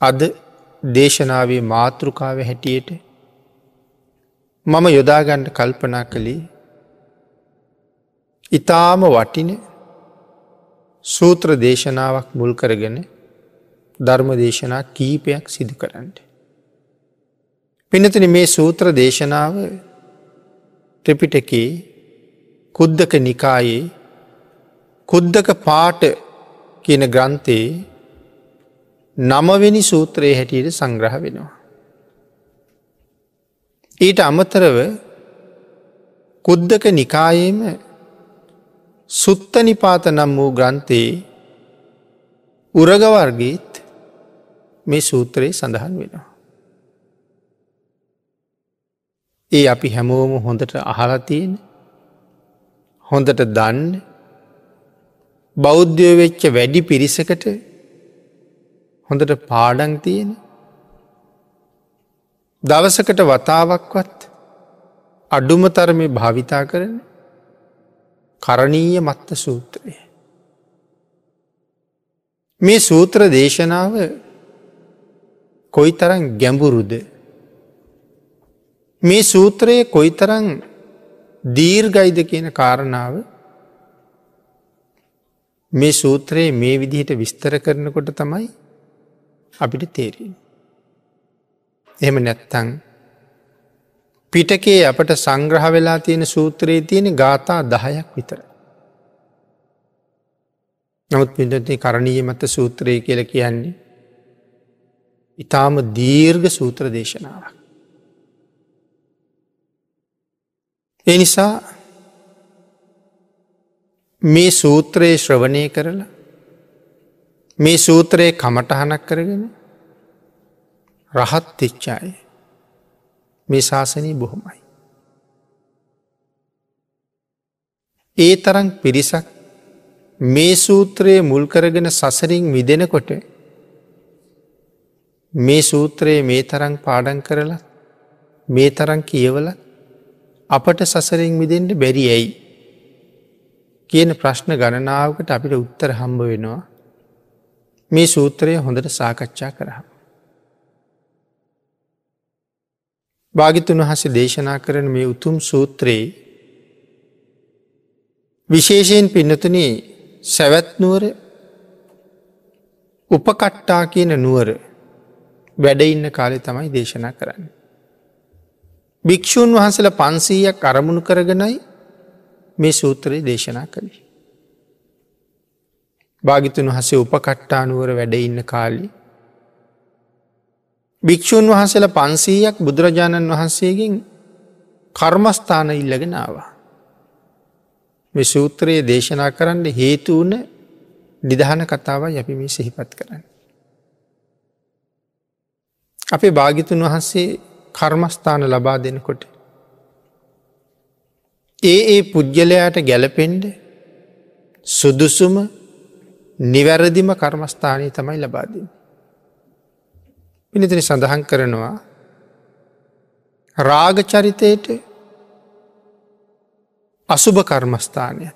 අද දේශනාවේ මාතෘකාව හැටියට මම යොදාගණ්ඩ කල්පනා කළේ ඉතාම වටින සූත්‍ර දේශනාවක් මුල් කරගෙන ධර්ම දේශනා කීපයක් සිදු කරන්නට. පිනතින මේ සූත්‍ර දේශනාව ත්‍රිපිටකේ කුද්දක නිකායේ කුද්දක පාට කියන ග්‍රන්ථයේ නමවෙනි සූත්‍රයේ හැටියට සංග්‍රහ වෙනවා. ඊට අමතරව කුද්දක නිකායේම සුත්ත නිපාත නම් වූ ග්‍රන්ථයේ උරගවර්ගීත් මේ සූත්‍රයේ සඳහන් වෙනවා. ඒ අපි හැමෝම හොඳට අහලතියෙන හොඳට දන්න බෞද්ධය වෙච්ච වැඩි පිරිසකට හොඳට පාඩන් තියෙන දවසකට වතාවක්වත් අඩුම තරමේ භාවිතා කරන කරණීය මත්ත සූත්‍රය. මේ සූත්‍ර දේශනාව කොයි තරන් ගැඹුරුද මේ සූත්‍රයේ කොයි තරං දීර්ගයිද කියන කාරණාව මේ සූත්‍රයේ මේ විදිහට විස්තර කරනකොට තමයි අපිට තේරෙන. එහෙම නැත්තං පිටකේ අපට සංග්‍රහ වෙලා තියෙන සූත්‍රයේ තියෙන ගාථා දහයක් විතර. නමුත් පිටති කරණීය මත සූත්‍රය කියල කියන්නේ ඉතාම දීර්ඝ සූත්‍ර දේශනාවක්. එනිසා මේ සූත්‍රයේ ශ්‍රවණය කරලා මේ සූත්‍රයේ කමටහනක් කරගෙන රහත් තිච්චාය මේ ශාසනී බොහොමයි. ඒ තරන් පිරිසක් මේ සූත්‍රයේ මුල් කරගෙන සසරින් මිදෙනකොට මේ සූත්‍රයේ මේ තරං පාඩන් කරලා මේ තරන් කියවල අපට සසරින් මිදෙන්ට බැරි ඇයි කියන ප්‍රශ්න ගණනාවකට අපිට උත්තර හම්බ වෙනවා මේ සූත්‍රය හොඳට සාකච්ඡා කරහම. භාගිතුන් වහස දේශනා කරන මේ උතුම් සූත්‍රයේ විශේෂයෙන් පින්නතුන සැවැත්නුවර උපකට්ටා කියන නුවර වැඩඉන්න කාලෙ තමයි දේශනා කරන්න. භික්‍ෂූන් වහන්සල පන්සීයක් අරමුණු කරගෙනයි මේ සූත්‍රයේ දේශනා කළේ. භාගිතුන් වහසේ උපකට්ටානුවර වැඩඉන්න කාලි. භික්‍ෂූන් වහසල පන්සීයක් බුදුරජාණන් වහන්සේගෙන් කර්මස්ථාන ඉල්ලගෙන ආවා. මේ සූත්‍රයේ දේශනා කරන්න හේතුවන නිදහන කතාව යපි මේ සිහිපත් කරන්න. අපේ භාගිතුන් වහන්සේ කර්මස්ථාන ලබා දෙනකොට. ඒ ඒ පුද්ගලයාට ගැලපෙන්ඩ සුදුසුම නිවැරදිම කර්මස්ථානය තමයි ලබාදින්. පිනිතින සඳහන් කරනවා රාගචරිතයට අසුභ කර්මස්ථානය.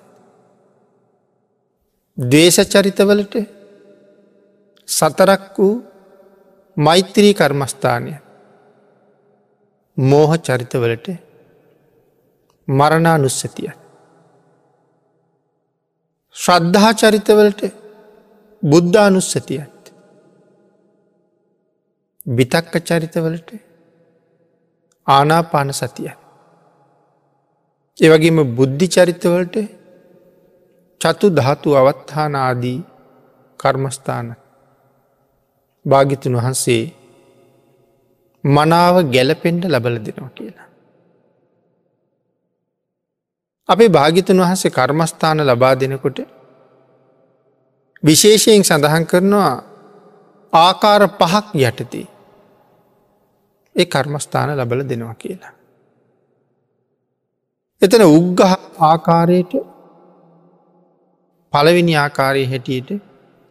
දේශචරිතවලට සතරක් වූ මෛත්‍රී කර්මස්ථානය මෝහ චරිතවලට මරණා නුස්සතිය. ශ්‍රද්ධහා චරිතවලට බුද්ධානුස්සතියත්. බිතක්ක චරිතවලට ආනාපාන සතිය. ඒවගේම බුද්ධි චරිතවලට චතු ධාතු අවත්හානාදී කර්මස්ථාන භාගිතුන් වහන්සේ මනාව ගැලපෙන්ඩ ලබල දෙනවා කියලා. අපේ භාගිතන් වහසේ කර්මස්ථාන ලබා දෙනකොට විශේෂයෙන් සඳහන් කරනවා ආකාර පහක් යටති ඒ කර්මස්ථාන ලබල දෙනවා කියලා. එතන උග්ගහ ආකාරයට පළවෙනි ආකාරය හැටියට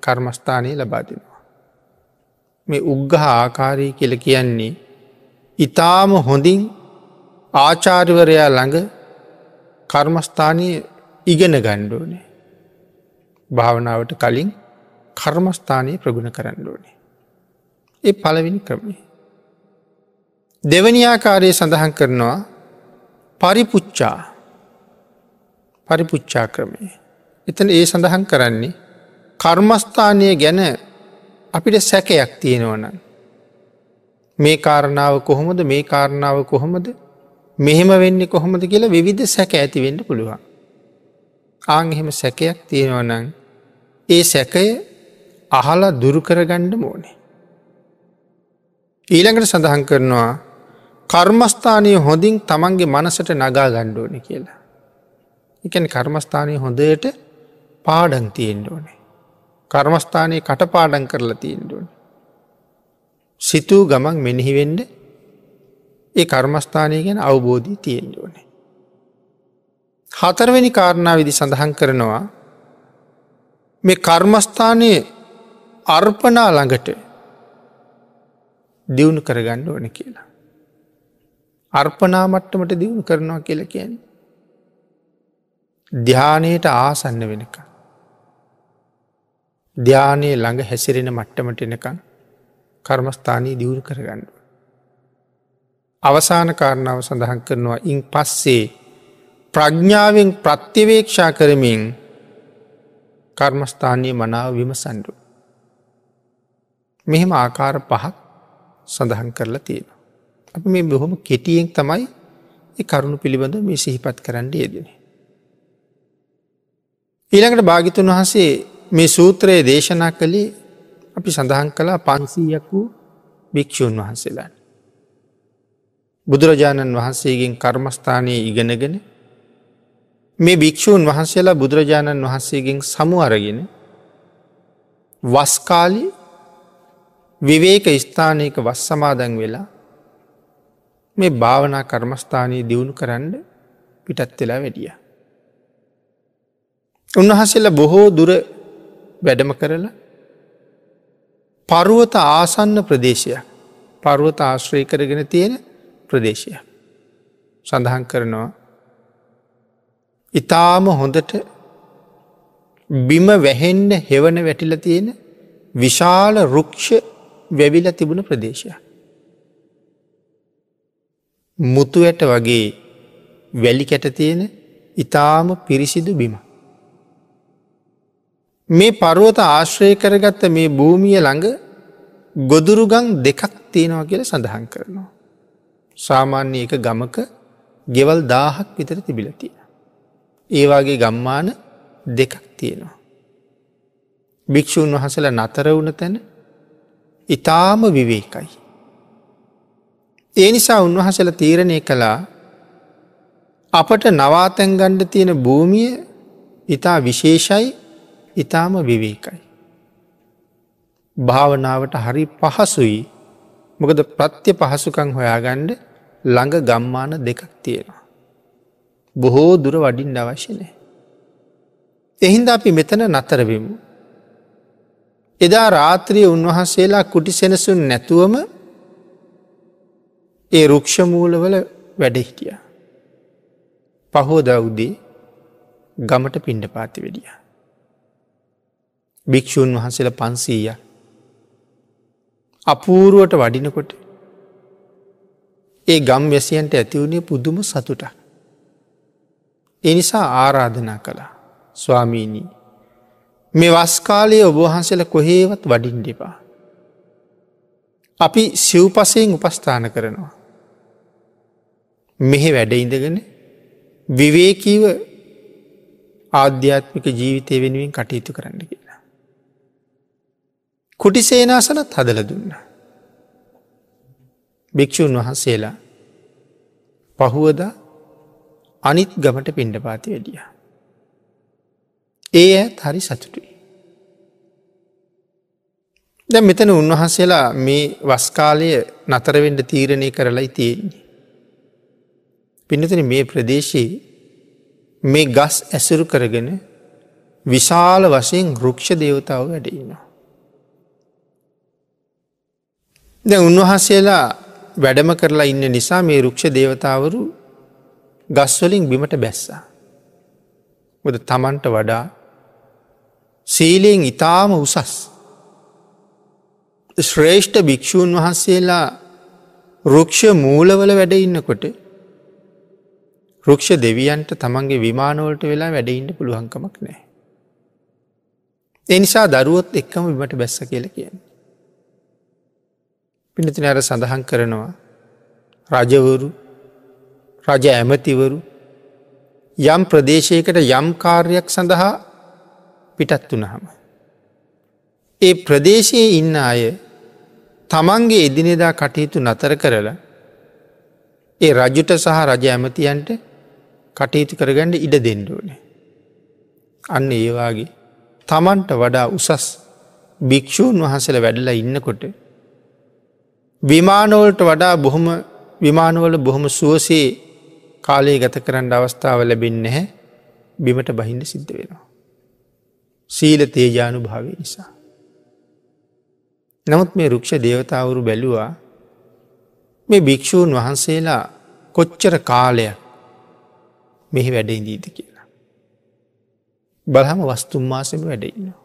කර්මස්ථානය ලබා දෙනවා. මේ උග්ගහ ආකාරී කියල කියන්නේ ඉතාම හොඳින් ආචාර්වරයා ළඟ කර්මස්ථානය ඉගෙන ගණ්ඩෝනේ. භාවනාවට කලින් කර්මස්ථානය ප්‍රගුණ කරන්න ඕනේ. ඒ පලවිනි ක්‍රමේ. දෙවනි ආකාරය සඳහන් කරනවා පරිපුච්චා පරිපුච්චා ක්‍රමය. එතන ඒ සඳහන් කරන්නේ කර්මස්ථානය ගැන අපිට සැකයක් තියෙනවනන්. මේ කාරණාව කොහොමද මේ කාරණාව කොහොමද මෙහෙම වෙන්නේ කොහොමද කියලා විවිධ සැක ඇති වෙන්න පුළුවන්. ආං එහෙම සැකයක් තියෙනවනං ඒ සැකය අහලා දුරුකරගණ්ඩ මෝනේ. ඊළඟට සඳහන් කරනවා කර්මස්ථානය හොඳින් තමන්ගේ මනසට නගා ගණ්ඩෝන කියලා. එකන කර්මස්ථානය හොඳයට පාඩන් තියෙන්ට ඕනේ. කර්මස්ථානයේ කටපාඩන් කරලා තියෙන්ට ඕන. සිතූ ගමන් මෙනෙහිවෙන්ඩ ඒ කර්මස්ථානය ගැන අවබෝධී තියෙන්ට ඕනේ. හතරවෙනි කාරණා විදි සඳහන් කරනවා මේ කර්මස්ථානයේ අර්පනා ළඟට දියුණු කරගන්න ඕන කියලා. අර්පනා මට්ටමට දියුණු කරනවා කියල කියන්නේ. ධ්‍යානයට ආසන්න වෙනක. ධ්‍යානයේ ළඟ හැසිරෙන මට්ටමට එනකං කර්මස්ථානී දියුණු කරගන්න. අවසාන කාරණාව සඳහන් කරනවා ඉන් පස්සේ ප්‍රඥ්ඥාවෙන් ප්‍රත්‍යවේක්ෂා කරමින් කර්මස්ථානය මනාව විමසන්ඩු. මෙහෙම ආකාර පහක් සඳහන් කරලා තියෙන. අප මේ බොහොම කෙටියෙන් තමයි කරුණු පිළිබඳ මේ සිහිපත් කරන්න යෙදෙන. ඊළඟට භාගිතුන් වහසේ මේ සූත්‍රයේ දේශනා කළේ අපි සඳහන් කලා පන්සීයක් වූ භික්‍ෂූන් වහන්සේලාන්. බුදුරජාණන් වහන්සේගෙන් කර්මස්ථානයේ ඉගෙනගෙන මේ භික්‍ෂූන් වහන්සේලා බුදුරජාණන් වහන්සේගෙන් සමු අරගෙන වස්කාලි විවේක ස්ථානයක වස් සමාදන් වෙලා මේ භාවනා කර්මස්ථානයේ දියුණු කරන්න පිටත් වෙලා වැඩිය. උන්වහසෙල්ල බොහෝ දුර වැඩම කරලා පරුවත ආසන්න ප්‍රදේශයක් පරුවත ආශ්‍රය කරගෙන තියෙන ප්‍රදේශය. සඳහන් කරනවා ඉතාම හොඳට බිම වැහෙන්න හෙවන වැටිල තියෙන විශාල රුක්ෂ වැවිල තිබුණ ප්‍රදේශය. මුතු ඇට වගේ වැලි කැට තියෙන ඉතාම පිරිසිදු බිම. මේ පරුවත ආශ්‍රය කරගත්ත මේ භූමිය ළඟ ගොදුරුගං දෙකක් තියෙනවා කියල සඳහන් කරනවා. සාමාන්‍ය එක ගමක ගෙවල් දාහක් විතර තිබිලතිය. ඒවාගේ ගම්මාන දෙකක් තියෙනවා. භික්‍ෂූන් වහසල නතර වුණ තැන ඉතාම විවේකයි. ඒ නිසා උන්වහසල තීරණය කළා අපට නවාතැන් ගණ්ඩ තියෙන භූමිය ඉතා විශේෂයි ඉතාම විවේකයි. භාවනාවට හරි පහසුයි මොකද ප්‍රත්‍ය පහසුකං හොයාගණ්ඩ ළඟ ගම්මාන දෙකක් තියෙනවා. බොහෝ දුර වඩින් අවශ්‍යනය. එහින්ද අපි මෙතන නතරවෙමු. එදා රාත්‍රිය උන්වහන්සේලා කුටි සෙනසුන් නැතුවම ඒ රුක්ෂමූලවල වැඩහිටිය. පහෝද උදේ ගමට පිණ්ඩ පාති වෙඩිය. භික්‍ෂූන් වහන්සේල පන්සීය අපූරුවට වඩිනකොට ඒ ගම් වැසියන්ට ඇතිවුණේ පුදුම සතුටක්. එනිසා ආරාධනා කළා ස්වාමීණී මේ වස්කාලය ඔබහන්සල කොහේවත් වඩින් දෙපා. අපි සිව්පසයෙන් උපස්ථාන කරනවා. මෙහෙ වැඩඉඳගෙන විවේකීව ආධ්‍යාත්මික ජීවිතය වෙනුවෙන් කටයුතු කරන්න කියලා. කුටිසේනාසනත් හදල දුන්න. භික්‍ෂූන් වහන්සේලා පහුවද අනිත් ගමට පිණ්ඩ පාති වැඩිය. ඒ ඇත් හරි සතුටුයි. දැ මෙතන උන්වහන්සේලා මේ වස්කාලය නතරවෙන්ඩ තීරණය කරලයි තියෙන්නේ. පිනතන මේ ප්‍රදේශයේ මේ ගස් ඇසුරු කරගෙන විශාල වශයෙන් ගෘක්ෂ දේවතාව වැඩඉන්නවා. දැ උන්වහන්සේලා වැඩම කරලා ඉන්න නිසා මේ රුක්ෂ දේවතාවරු ගස්වලින් බිමට බැස්සා. ොද තමන්ට වඩා සීලයෙන් ඉතාම උසස් ශ්‍රේෂ්ඨ භික්‍ෂූන් වහන්සේලා රුක්ෂ මූලවල වැඩ ඉන්නකොට රුක්ෂ දෙවියන්ට තමන්ගේ විමානවලට වෙලා වැඩඉන්න පුළුවන්කමක් නෑ. එනිසා දරුවොත් එක්කම විමට බැස්ස කියල කියන්න. පිනතින අර සඳහන් කරනවා රජවරු රජ ඇමතිවරු යම් ප්‍රදේශයකට යම් කාර්යක් සඳහා පිටත් වනහම. ඒ ප්‍රදේශයේ ඉන්න අය තමන්ගේ එදිනෙදා කටයුතු නතර කරලා ඒ රජුට සහ රජ ඇමතියන්ට කටයුතු කරගන්න ඉඩ දෙන්ඩුවනේ. අන්න ඒවාගේ තමන්ට වඩා උසස් භික්‍ෂූන් වහසල වැඩලා ඉන්නකොට. විමානවලට වඩා බොහොම විමානවල බොහොම සුවසේ කාලයේ ගත කරන්න අවස්ථාව ලැබෙන් නැහැ බිමට බහින්න සිද්ධ වෙනවා. සීල තේජානු භාවය නිසා. නමුත් මේ රුක්ෂ දේවතාවරු බැලුවා මේ භික්‍ෂූන් වහන්සේලා කොච්චර කාලයක් මෙහි වැඩඉදීද කියලා. බලහම වස්තුම්මාසම වැඩඉන්නවා.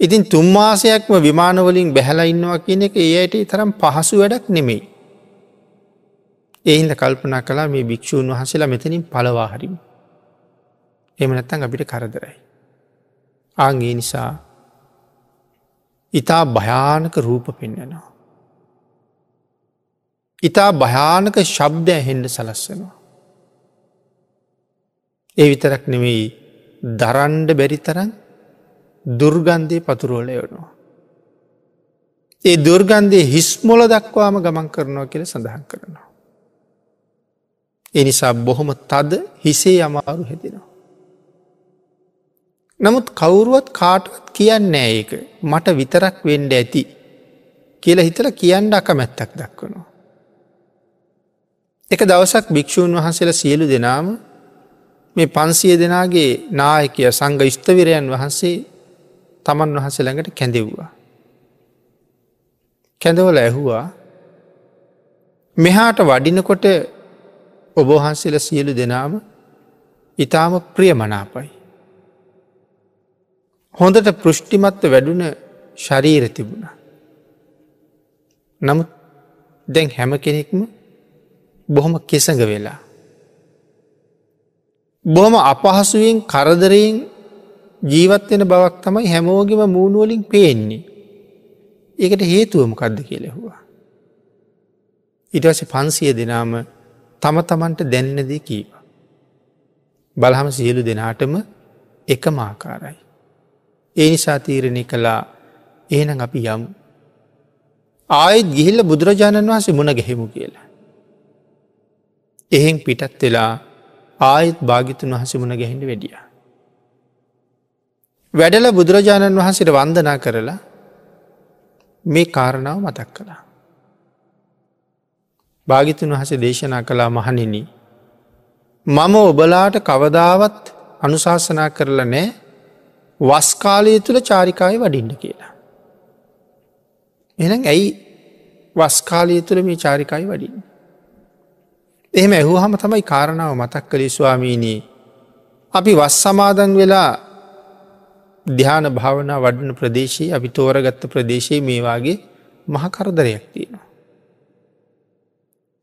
ඉතින් තුම්මාසයක්ම විමානවලින් බැහලා ඉන්නවා කියන එක ඒ අයට තරම් පහසු වැඩක් නෙමෙයි. එහින්ද කල්පනා කලා මේ භික්‍ෂූන් වහසලා මෙතනින් පලවාහරිම. එම නැත්තන් අපිට කරදරයි. ආගේ නිසා ඉතා භයානක රූප පෙන්වෙනවා. ඉතා භයානක ශබ්දය හෙන්ඩ සලස්සනවා. ඒ විතරක් නෙමෙයි දරන්ඩ බැරි තරන් දුර්ගන්ධය පතුරුවල යවනවා. ඒ දුර්ගන්ධය හිස්මොල දක්වාම ගමන් කරනවා කියල සඳහන් කරනවා. එනිසා බොහොම තද හිසේ අමාරු හෙදෙනවා. නමුත් කවුරුවත් කාටවත් කියන්න ඒක මට විතරක් වෙන්ඩ ඇති කියලා හිතල කියන්න අකමැත්තක් දක්වනවා. එක දවසක් භික්‍ෂූන් වහන්සේලා සියලු දෙනාම මේ පන්සිය දෙනාගේ නායකය සංග ස්ථවිරයන් වහන්සේ තමන් වහන්සේ ළඟට කැඳෙව්වා. කැඳවල ඇහුවා මෙහාට වඩිනකොට ඔබහන්සේල සියලු දෙනාම ඉතාම ප්‍රිය මනාපයි. හොඳට පෘෂ්ටිමත්ව වැඩුණ ශරීර තිබුණ. නමුත් දැන් හැම කෙනෙක්ම බොහොම කෙසඟ වෙලා. බොහොම අපහසුවෙන් කරදරයෙන් ජීවත්වෙන බවක් තමයි හැමෝගෙම මූුණුවලින් පේන්නේ. ඒකට හේතුවමකක්ද කියලෙහවා. ඉටවස පන්සිය දෙනාම තම තමන්ට දැන්නද කීව. බලහම සියලු දෙනාටම එක මාකාරයි. ඒ නිසා තීරණය කළා ඒන අපි යම්. ආයත් ගිහිල්ල බුදුරජාණන් වහන්සේ මුණ ගැහෙමු කියලා. එහෙන් පිටත් වෙලා ආයත් භාගිතුන් වහස මුණ ගැහිට වැඩිය. වැඩල බුදුරජාණන් වහන්සට වන්දනා කරලා මේ කාරණාව මතක් කළා. භාගිතුන් වහස දේශනා කළා මහනින. මම ඔබලාට කවදාවත් අනුශාසනා කරලා නෑ වස්කාලය තුළ චාරිකාය වඩින්න කියලා. එනම් ඇයි වස්කාලය තුළ මේ චාරිකායි වඩින්. එහෙම ඇහු හම තමයි කාරණාව මතක් කළේ ස්වාමීනී. අපි වස් සමාදන් වෙලා ධ්‍යාන භාවනා වඩන ප්‍රදේශයේ අපි තෝරගත්ත ප්‍රදේශයේ මේවාගේ මහකරදරයක් තියෙනවා.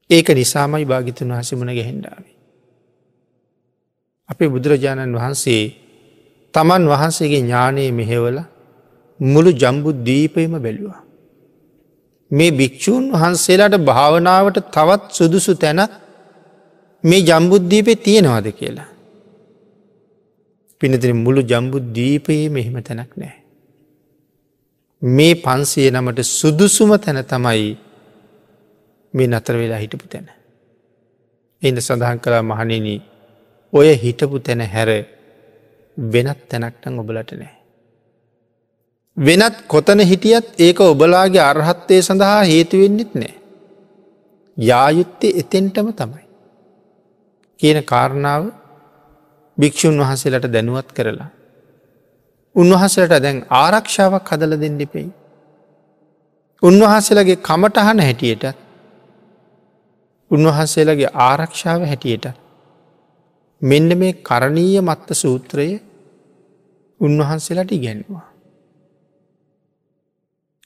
ඒක නිසාමයි භාගිතුන් වහසමුණ ගැහෙන්ඩාවේ. අපේ බුදුරජාණන් වහන්සේ තමන් වහන්සේගේ ඥානයේ මෙහෙවල මුළු ජම්බු දීපයම බැලුවා. මේ භික්‍ෂූන් වහන්සේලාට භාවනාවට තවත් සුදුසු තැන මේ ජම්බුද්ධීපය තියෙනවාද කියලා. පිනතින මුළු ජම්බුද්ධීපයේ මෙහෙම තැනක් නෑ. මේ පන්සිය නමට සුදුසුම තැන තමයි මේ නතර වෙලා හිටපු තැන. එන්න සඳහන් කලා මහනින ඔය හිටපු තැන හැර වෙනත් තැනක්ටන් ඔබලට නෑ. වෙනත් කොතන හිටියත් ඒක ඔබලාගේ අර්හත්තය සඳහා හේතුවෙන්නෙත් නෑ. යායුත්තේ එතෙන්ටම තමයි. කියන කාරණාව භික්‍ෂූන් වහන්සේලට දැනුවත් කරලා. උන්වහසලට දැන් ආරක්ෂාවක් හදල දෙන්ඩිපෙයි. උන්වහන්සේලගේ කමටහන හැටියට උන්වහන්සේලගේ ආරක්ෂාව හැටියට මෙන්න මේ කරණීය මත්ත සූත්‍රය උන්වහන්සේලාට ඉගැන්වා.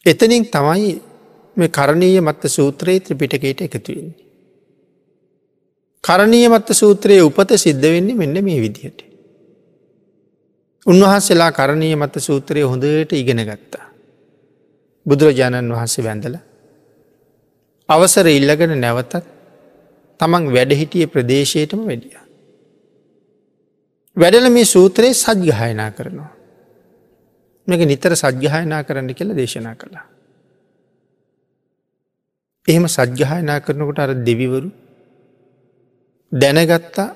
එතනින් තමයි මේ කරණීය මත්ත සූත්‍රයේ ත්‍රිපිටකයට එකතුවෙන්නේ. කරණීය මත්ත සූත්‍රයේ උපත සිද්ධ වෙන්නේ මෙන්න මේ විදිහට. උන්වහන්සේලා කරණීය මත සූත්‍රය හොඳට ඉගෙන ගත්තා. බුදුරජාණන් වහන්සේ වැඳල. අවසර ඉල්ලගෙන නැවතත් තමන් වැඩහිටිය ප්‍රදේශයටම වැඩිය. වැඩල මේ සූත්‍රයේ සජ්ගහයනා කරනවා. මේක නිතර සජ්්‍යහයනා කරන්න කියලා දේශනා කළා. එහෙම සජ්්‍යහයනා කරනකොට අර දෙවිවරු දැනගත්තා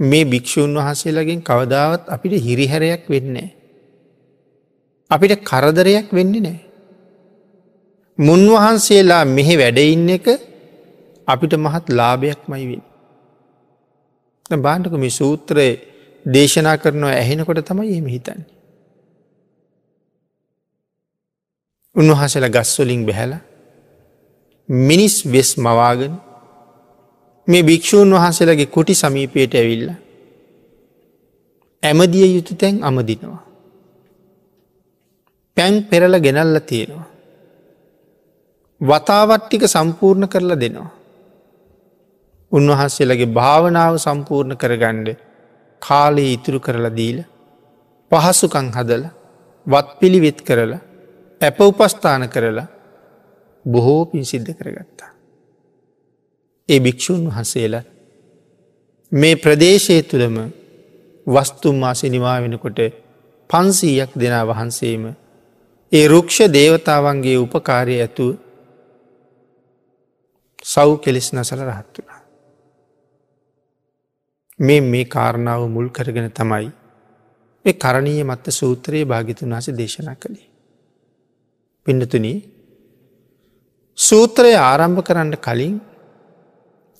මේ භික්‍ෂූන් වහන්සේලගෙන් කවදාවත් අපිට හිරිහැරයක් වෙන්නේ. අපිට කරදරයක් වෙන්නේ නෑ. මුන්වහන්සේලා මෙහෙ වැඩඉන්න එක අපිට මහත් ලාභයක් මයිවෙන්. බාණ්ඩක මේ සූත්‍රයේ දේශනා කරනවා ඇහෙනකොට තමයි එහෙම හිතන්නේ. උන්වහසල ගස්වලින් බැහැල මිනිස් වෙස් මවාගෙන මේ භික්‍ෂූන් වහන්සේලගේ කුටි සමීපයට ඇවිල්ල ඇමදිය යුතු තැන් අමදිනවා. පැන් පෙරල ගෙනල්ල තියෙනවා. වතාවට්ටික සම්පූර්ණ කරලා දෙනවා. උන්වහන්සේලගේ භාවනාව සම්පූර්ණ කරගණ්ඩ කාලය ඉතුරු කරලා දීල පහසුකං හදල වත් පිළිවෙත් කරලා ඇප උපස්ථාන කරලා බොහෝ පින් සිද්ධ කරගත්තා. ඒ භික්‍ෂූන් වහන්සේලා මේ ප්‍රදේශය තුළම වස්තුම්මා සිනිමා වෙනකොට පන්සීයක් දෙනා වහන්සේම ඒ රුක්ෂ දේවතාවන්ගේ උපකාරය ඇතුව සව් කෙලෙස් නසල රහත් වුණා. මේ මේ කාරණාව මුල් කරගෙන තමයි මේ කරණීය මත්ත සූත්‍රයේ භාගිතුන් වහස දේශනා කළේ. පිඩතුනී සූත්‍රය ආරම්භ කරන්න කලින්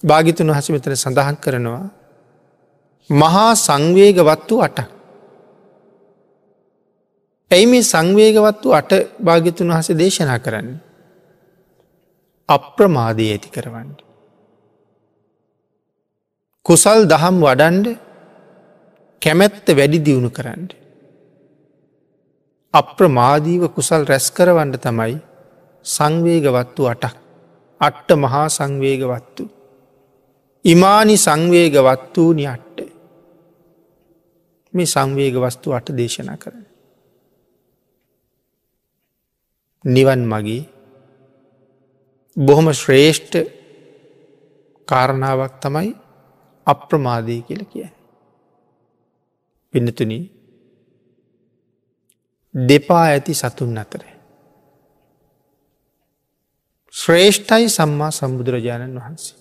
භාගිතුන් වහස මෙතන සඳහන් කරනවා මහා සංවේගවත් වූ අටක්. ඇයි මේ සංවේගවත් වූ අට භාගිතුන් වහස දේශනා කරන්න. අප්‍රමාදය ඇති කරවන්න. කුසල් දහම් වඩන්ඩ කැමැත්ත වැඩි දියුණු කරන්න. අප්‍රමාදීව කුසල් රැස් කරවන්න තමයි සංවේගවත්තු අටක් අට්ට මහා සංවේගවත්තු. ඉමානි සංවේගවත් වූනි අට්ට. මේ සංවේග වස්තු අට දේශනා කරන. නිවන් මගේ බොහොම ශ්‍රේෂ්ඨ කාරණාවක් තමයි අප්‍රමාදය කියල කිය. පිනතුන දෙපා ඇති සතුන් අතර. ශ්‍රේෂ්ඨයි සම්මා සම්බුදුරජාණන් වහන්සේ.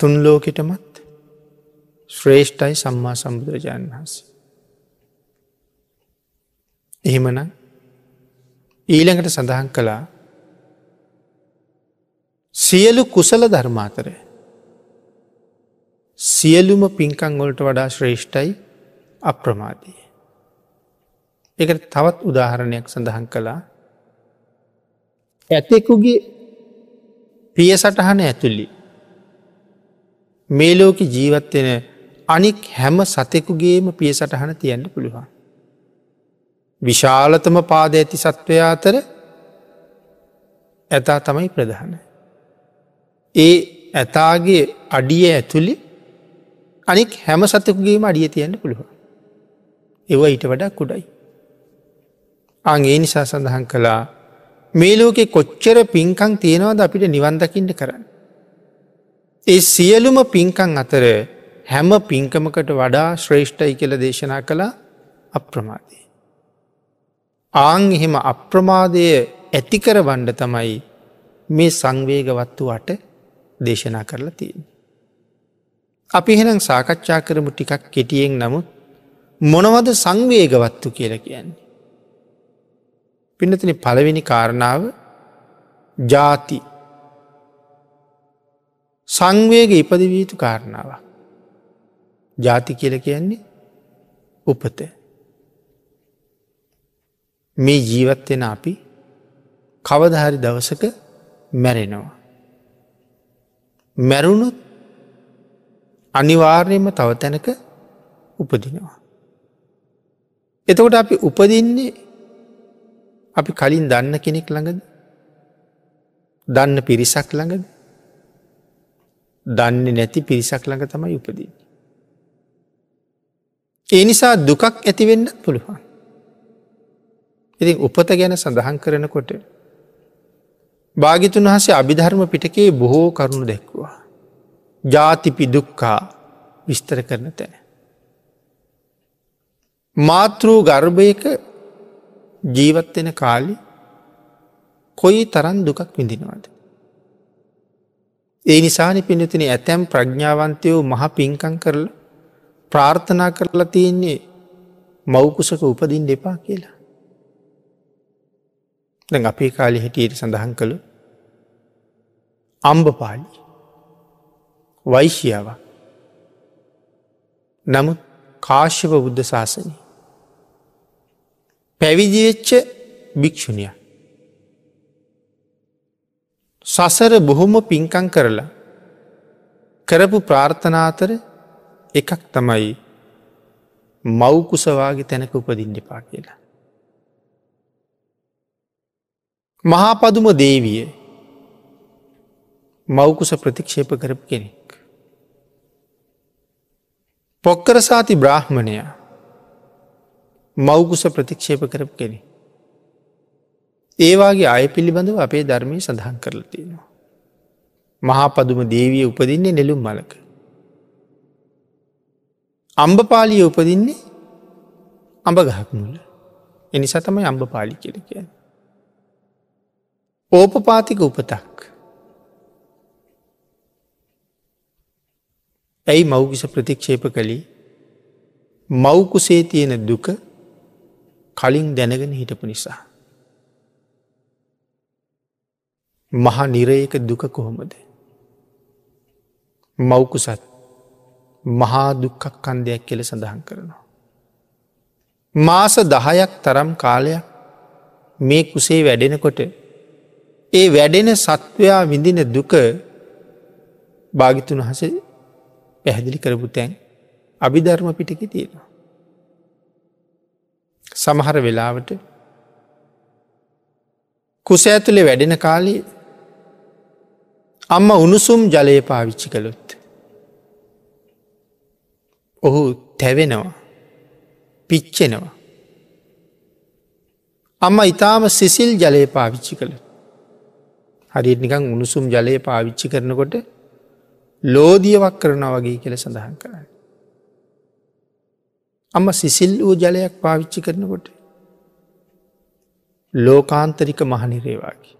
තුන් ලෝකෙටමත් ශ්‍රේෂ්ඨයි සම්මා සම්බුදුරජාණන් වහන්සේ. එහෙමන ඊළඟට සඳහන් කළා සියලු කුසල ධර්මාතරය සියලුම පින්කං වොලට වඩා ශ්‍රේෂ්ඨයි අප්‍රමාදී. එකට තවත් උදාහරණයක් සඳහන් කළා ඇතෙකුගේ පිය සටහන ඇතුළි මේ ලෝක ජීවත්වෙන අනික් හැම සතෙකුගේම පිය සටහන තියන්න පුළුවන්. විශාලතම පාද ඇති සත්වයා අතර ඇතා තමයි ප්‍රධාන. ඒ ඇතාගේ අඩිය ඇතුළි අනික් හැම සතකුගේම අඩිය තියන්න පුළුවන්. එව ඊට වඩා කුඩයි. අගේ නිසා සඳහන් කළා මේ ලෝකෙ කොච්චර පින්කං තියෙනවද අපිට නිවන්දකින්න කරන්න. ඒ සියලුම පින්කං අතර හැම පින්කමකට වඩා ශ්‍රේෂ්ඨයි කියල දේශනා කළ අප්‍රමාදය. ආං එහෙම අප්‍රමාදය ඇතිකර වණ්ඩ තමයි මේ සංවේගවත්තු අට දේශනා කරලා තියෙන්. අපි එහෙනම් සාකච්ඡා කරමු ටිකක් කෙටියෙන් නමුත් මොනවද සංවේගවත්තු කියල කියන්නේ. පිනතින පළවෙනි කාරණාව ජාති සංවේග ඉපදවීතු කාරණාව. ජාති කියල කියන්නේ උපත. මේ ජීවත්වෙන අපි කවදහරි දවසක මැරෙනවා. මැරුණුත් අනිවාර්යම තව තැනක උපදිනවා. එතකොට අපි උපදින්නේ අපි කලින් දන්න කෙනෙක් ළඟද දන්න පිරිසක් ළඟද දන්නේ නැති පිරිසක් ළඟ තමයි උපදින්නේ. ඒ නිසා දුකක් ඇතිවෙන්න පුළුවන්. ඉතින් උපත ගැන සඳහන් කරනකොට භාගිතුන් වහසේ අභිධර්ම පිටකේ බොහෝ කරුණු දැක්වා. ජාතිපි දුක්කා විස්තර කරන තැන. මාතෘ ගර්භයක ජීවත්වෙන කාලි කොයි තරන් දුකක් විඳිනවාද. ඒ නිසානි පිනතින ඇතැම් ප්‍රඥාවන්තයෝ මහ පින්කං කරල ප්‍රාර්ථනා කරලා තියෙන්නේ මවකුසක උපදින් දෙපා කියලා. දැන් අපේ කාලි හැටියට සඳහන් කළු අම්බපාලි. වෛශ්‍යාව. නමුත් කාශ්‍යප බුද්ධ ශාසනය. පැවිදිවෙච්ච භික්‍ෂුණිය. සසර බොහොම පින්කං කරලා කරපු ප්‍රාර්ථනාතර එකක් තමයි මව්කුසවාගේ තැනක උපදින්න එපා කියලා. මහාපදුම දේවිය මවකුස ප්‍රතික්ෂේප කරපු කෙනෙක්. පොක්කරසාති බ්‍රාහ්මණය මවකුස ප්‍රතික්ෂේප කරපු කෙනෙ. ඒවාගේ අය පිළිබඳව අපේ ධර්මය සඳහන් කරල තියෙනවා. මහාපදුම දේවිය උපදින්නේ නෙළුම් මලක. අම්බපාලිය උපදින්නේ අඹ ගහක් මුල එනිසා තමයි අම්බපාලි කියල කියන. ඕපපාතික උපතක්. ඇයි මෞගිස ප්‍රතික්ෂේප කළේ මව්කුසේ තියෙන දුක කලින් දැනගෙන හිටපු නිසා. මහා නිරයක දුක කොහොමද. මවකුසත් මහා දුක්කක් කන්දයක් කෙල සඳහන් කරනවා. මාස දහයක් තරම් කාලයක් මේ කුසේ වැඩෙනකොට ඒ වැඩෙන සත්වයා විඳින දුක භාගිතුන් හස පැහැදිලි කරපු තැන් අභිධර්ම පිටික තියෙනවා. සමහර වෙලාවට කුස ඇතුළේ වැඩෙන කාලී අම්ම උණුසුම් ජලය පාවිච්චි කළොත්. ඔහු තැවෙනවා පිච්චෙනවා. අම්ම ඉතාම සිසිල් ජලය පාවිච්චි කළ. හරියට නිකං උණුසුම් ජලය පාවිච්චි කරනකොට ලෝදියවක් කරන වගේ කියල සඳහන් කරන්න. අම්ම සිසිල් වූ ජලයක් පාවිච්චි කරනකොට ලෝකාන්තරික මහනිරේවාගේ.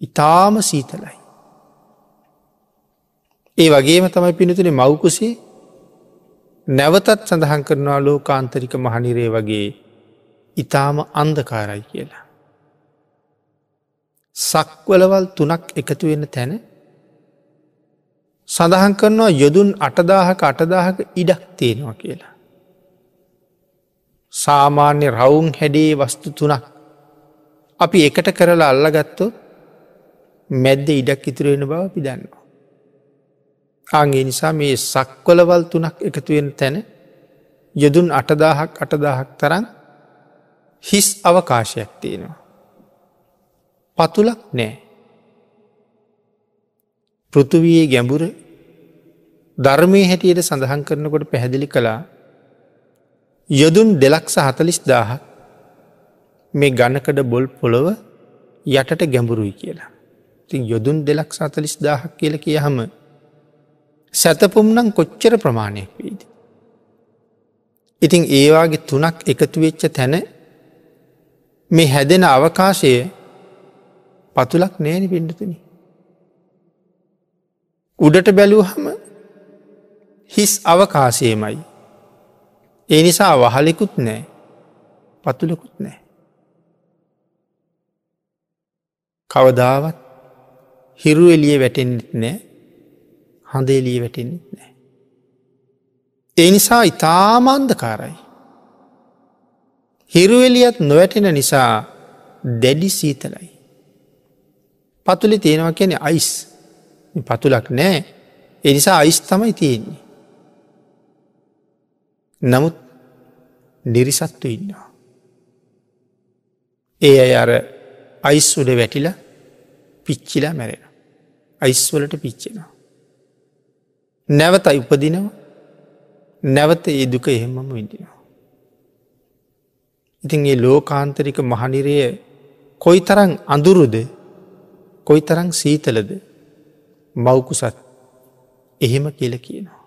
ඉතාම සීතලයි. ඒ වගේම තමයි පිනතුන මවකුසේ නැවතත් සඳහන් කරනවා ලෝකාන්තරික මහනිරේ වගේ ඉතාම අන්දකාරයි කියලා. සක්වලවල් තුනක් එකතු වෙන තැන සඳහන් කරනවා යොදුන් අටදාහක අටදාහක ඉඩක් තියෙනවා කියලා. සාමාන්‍ය රවුන් හැඩේ වස්තු තුනක් අපි එකට කරලා අල්ලගත්තොත් මැද්ද ඉඩක් ඉතුරෙන බව පිදන්නවා. ආගේ නිසා මේ සක්වලවල් තුනක් එකතුවෙන් තැන යොදුන් අටදාහක් අටදාහක් තරන් හිස් අවකාශයක් තියෙනවා. පතුලක් නෑ. පෘතුවයේ ගැඹුර ධර්මය හැටියට සඳහන් කරනකොට පැහැදිලි කළා යොදුන් දෙලක්ෂ හතලිස් දාහක් මේ ගණකඩ බොල් පොළොව යටට ගැඹුරුයි කියලා. ති යොදුන් දෙලක් සතලිස් දාහක් කියල කිය හම සැතපුම් නම් කොච්චර ප්‍රමාණයක් වීද. ඉතිං ඒවාගේ තුනක් එකතු වෙච්ච තැන මේ හැදෙන අවකාශය පතුලක් නෑනි පිඩතුන. උඩට බැලූහම හිස් අවකාශයමයි. ඒ නිසා වහලෙකුත් නෑ පතුලකුත් නෑ. කවදාවත් හිරු එලිය වැටෙන්න්නෙත් නෑ හඳ එලිය වැටෙන්න්නෙත් නෑ. ඒ නිසා ඉතාමාන්දකාරයි. හිරුවෙලියත් නොවැටෙන නිසා දැඩි සීතලයි. පතුලි තියෙනවා කියන අයිස් පතුලක් නෑ එනිසා අයිස් තමයි තියෙන්නේ. නමුත් නිරිසත්තු ඉන්නවා. ඒ අය අර අයිස් උඩ වැටිල පිච්චිලා මැරෙන. අයිස්වලට පිච්චෙනවා. නැවත උපදිනවා නැවත ඒ දුක එහෙමම විඳිනවා. ඉතින් ඒ ලෝකාන්තරික මහනිරය කොයි තරං අඳුරුද කොයි තරං සීතලද මවකුසත් එහෙම කියල කියනවා.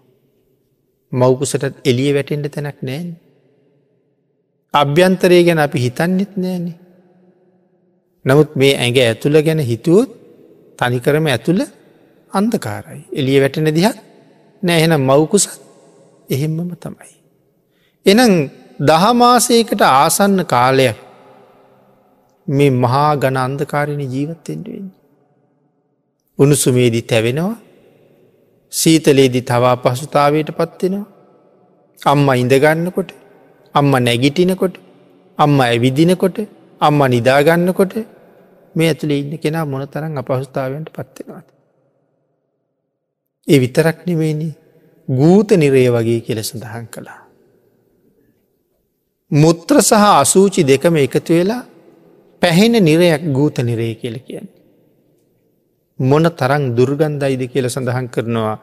මවකුසටත් එලිය වැටෙන්ට තැනක් නෑන්. අභ්‍යන්තරය ගැන අපි හිතන්නෙත් නෑනේ. නමුත් මේ ඇඟ ඇතුළ ගැන හිතුවොත් තනිකරම ඇතුළ අන්දකාරයි. එලිය වැටෙන දිහක් නෑහෙනම් මවකුසත් එහෙම්මම තමයි. එනම් දහමාසයකට ආසන්න කාලයක් මේ මහා ගණ අන්දකාරණ ජීවත්තෙන්ටුවෙන්. උණුසුමේදී තැවෙනවා සීතලේදි තවා පසුතාවයට පත්වෙනවා. අම්ම ඉඳගන්නකොට අම්ම නැගිටිනකොට අම්ම ඇවිදිනකොට අම්ම නිදාගන්නකොට මේ ඇතුළේ ඉන්න කෙනා මොන තරන් අපහස්ථාවයට පත්වෙනවාද. ඒ විතරක් නෙවෙනි ගූත නිරේ වගේ කියල සඳහන් කළා. මුත්‍ර සහ අසූචි දෙකම එකතු වෙලා පැහෙන නිරයක් ගූත නිරේ කියල කියන්නේ. මොන තරං දුර්ගන්ධයිද කියල සඳහන් කරනවා.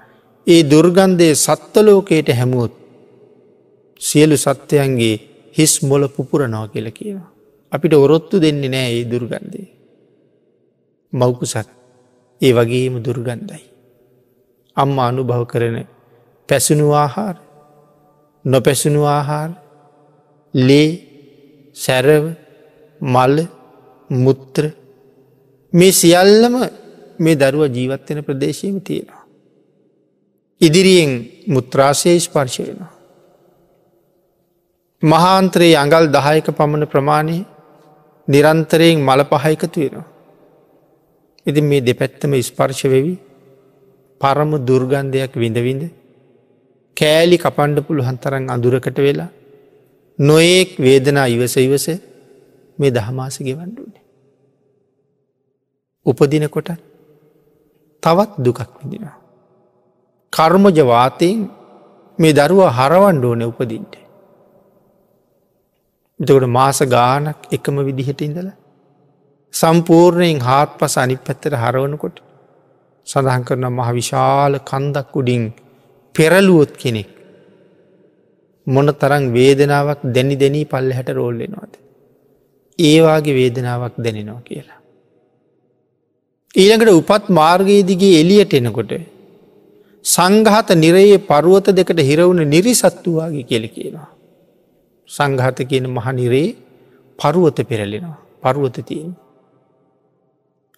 ඒ දුර්ගන්ධය සත්වලෝකයට හැමුවොත් සියලු සත්‍යයන්ගේ හිස් මොල පුපුරනවා කියල කියවා. අපිට ඔරොත්තු දෙන්නේ නෑ ඒ දුර්ගන්ධය. මවකුසත් ඒ වගේම දුර්ගන්ධයි. අම්ම අනුභව කරන පැසුණු ආහාර නොපැසුණු ආහාර ලේ සැරව මල්ල මුත්‍ර මේ සියල්ලම මේ දරුව ජීවත්වෙන ප්‍රදේශයම තියෙනවා. ඉදිරියෙන් මුත්‍රාශය ස්පර්ශ වෙනවා. මහාන්ත්‍රයේ අඟල් දහයක පමණ ප්‍රමාණය නිරන්තරයෙන් මල පහයිකතු වෙනවා. ඉති මේ දෙපැත්තම ස්පර්ශ වෙවි පරම දුර්ගන්ධයක් විඳවිඳ කෑලි කපන්ඩ පුළුවන් තරන් අඳුරකට වෙලා නොයෙක් වේදනා ඉවස ඉවස මේ දහමාස ගෙවන්ඩුවනේ. උපදිනකොට තවත් දුකක් විදිනවා. කර්මජ වාතයෙන් මේ දරුව හරවන්ඩෝන උපදින්ට. එතකොට මාස ගානක් එකම විදිහට ඉඳල සම්පූර්ණයෙන් හාත් පස අනි පැත්තට හරවනකොට සඳහන් කරන මහ විශාල කන්දක් උඩින් පෙරලුවොත් කෙනෙක් මොන තරං වේදනාවක් දැනි දෙනී පල්ල හැට රෝල්ලෙනවාද. ඒවාගේ වේදනාවක් දැනෙනවා කියලා. ඊළඟට උපත් මාර්ගයේදිගේ එලියට එනකොට සංඝාත නිරයේ පරුවත දෙකට හිරවුණ නිරිසත්තුවාගේ කෙල කියනවා. සංඝාත කියන මහනිරේ පරුවත පෙරලෙනවා පරුවත තියෙන්.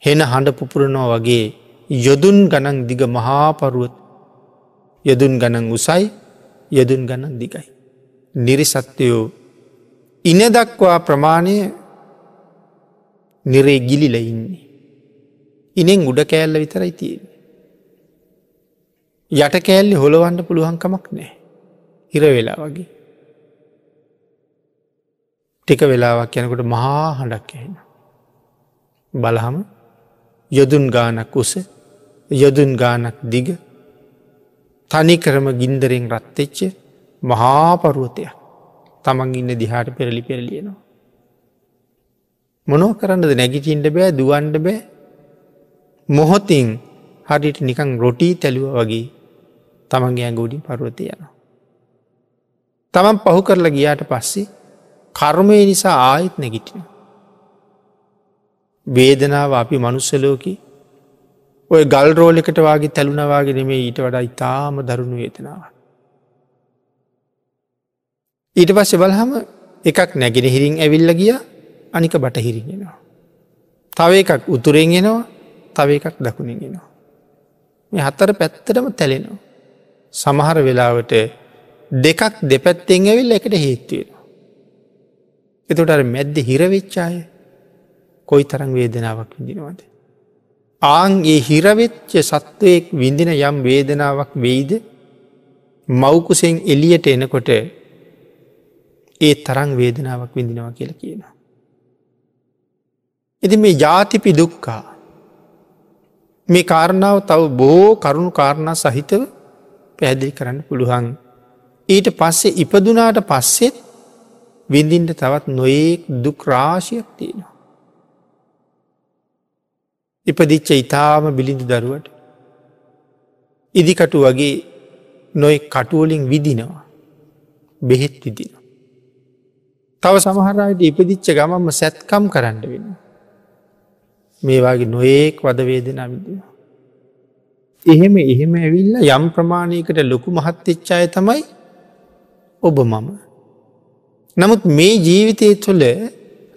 හෙන හඬ පුපුරනවා වගේ යොදුන් ගණන් දිග මහාපරුවත් යොදුන් ගණන් උසයි යොදුන් ගණන් දිගයි. නිරිසත්වයෝ ඉන දක්වා ප්‍රමාණය නිරේ ගිලිල ඉන්නේ. ඉනෙන් උඩ කෑල්ල විතරයි තියෙන. යට කෑල්ලි හොළවන්න පුළුවන්කමක් නෑ. හිර වෙලා වගේ. ටික වෙලාවක් යනකොට මහා හඬක් ඇහෙන. බලහම යොදුන් ගානක් උස යොදුන් ගානක් දිග තනිකරම ගින්දරෙන් රත්තෙච්ච මහාපරුවතයක් තමන් ඉන්න දිහාට පෙරලි පෙරලියනවා. මොනෝ කරන්නද නැගිටින්ට බෑ දුවන්ඩ බෑ මොහොතින් හරිට නිකං රොටී තැලුව වගේ තමන්ගේ ඇගුඩින් පරුවත යනවා. තමන් පහු කරලා ගියාට පස්සේ කර්මය නිසා ආයත් නැගිටින. වේදනාව අපි මනුස්සලෝකි ඔය ගල් රෝලෙකට වගේ තැලුණවාගේ නෙමේ ඊට වඩා ඉතාම දරුණු වේදනාව. ඊට පස්සේ බලහම එකක් නැගෙන හිරින් ඇවිල්ල ගිය අනික බටහිරිගෙනවා. තව එකක් උතුරෙන් එෙනවා තව එකක් දකුණෙන්ගෙනවා. මේ හත්තර පැත්තටම තැලෙනවා. සමහර වෙලාවට දෙකක් දෙපැත්තෙන් ඇවිල් එකට හේත්තුවෙනවා. එතොට අර මැද්ද හිරවෙච්චාය කොයි තරං වේදනාවක් විඳිනවද. ආන්ගේ හිරවෙච්ච සත්වයෙක් විඳින යම් වේදනාවක් වෙයිද මවකුසෙන් එලියට එනකොට ඒ තරං වේදනාවක් විඳිනවා කියල කියනවා. එති මේ ජාතිපි දුක්කා මේ කාරණාව තව බෝ කරුණු කාරණා සහිතව පැහැදිලි කරන්න පුළුවන්. ඊට පස්සේ ඉපදුනාට පස්සෙත් විඳින්ට තවත් නොඒක් දුක් රාශියක් තියෙනවා. ඉපදිච්ච ඉතාම බිලිඳු දරුවට ඉදිකටු වගේ නොයි කටුවලින් විදිනවා බෙහෙත් විදින. තව සමහරයට ඉපදිච්ච ගමම්ම සැත්කම් කරන්න වෙන. මේවාගේ නොඒක් වදවේදෙන විදින. එහෙම එහෙම ඇවිල්ල යම් ප්‍රමාණයකට ලොකු මහත්තෙච්චාය තමයි ඔබ මම. නමුත් මේ ජීවිතය තුළ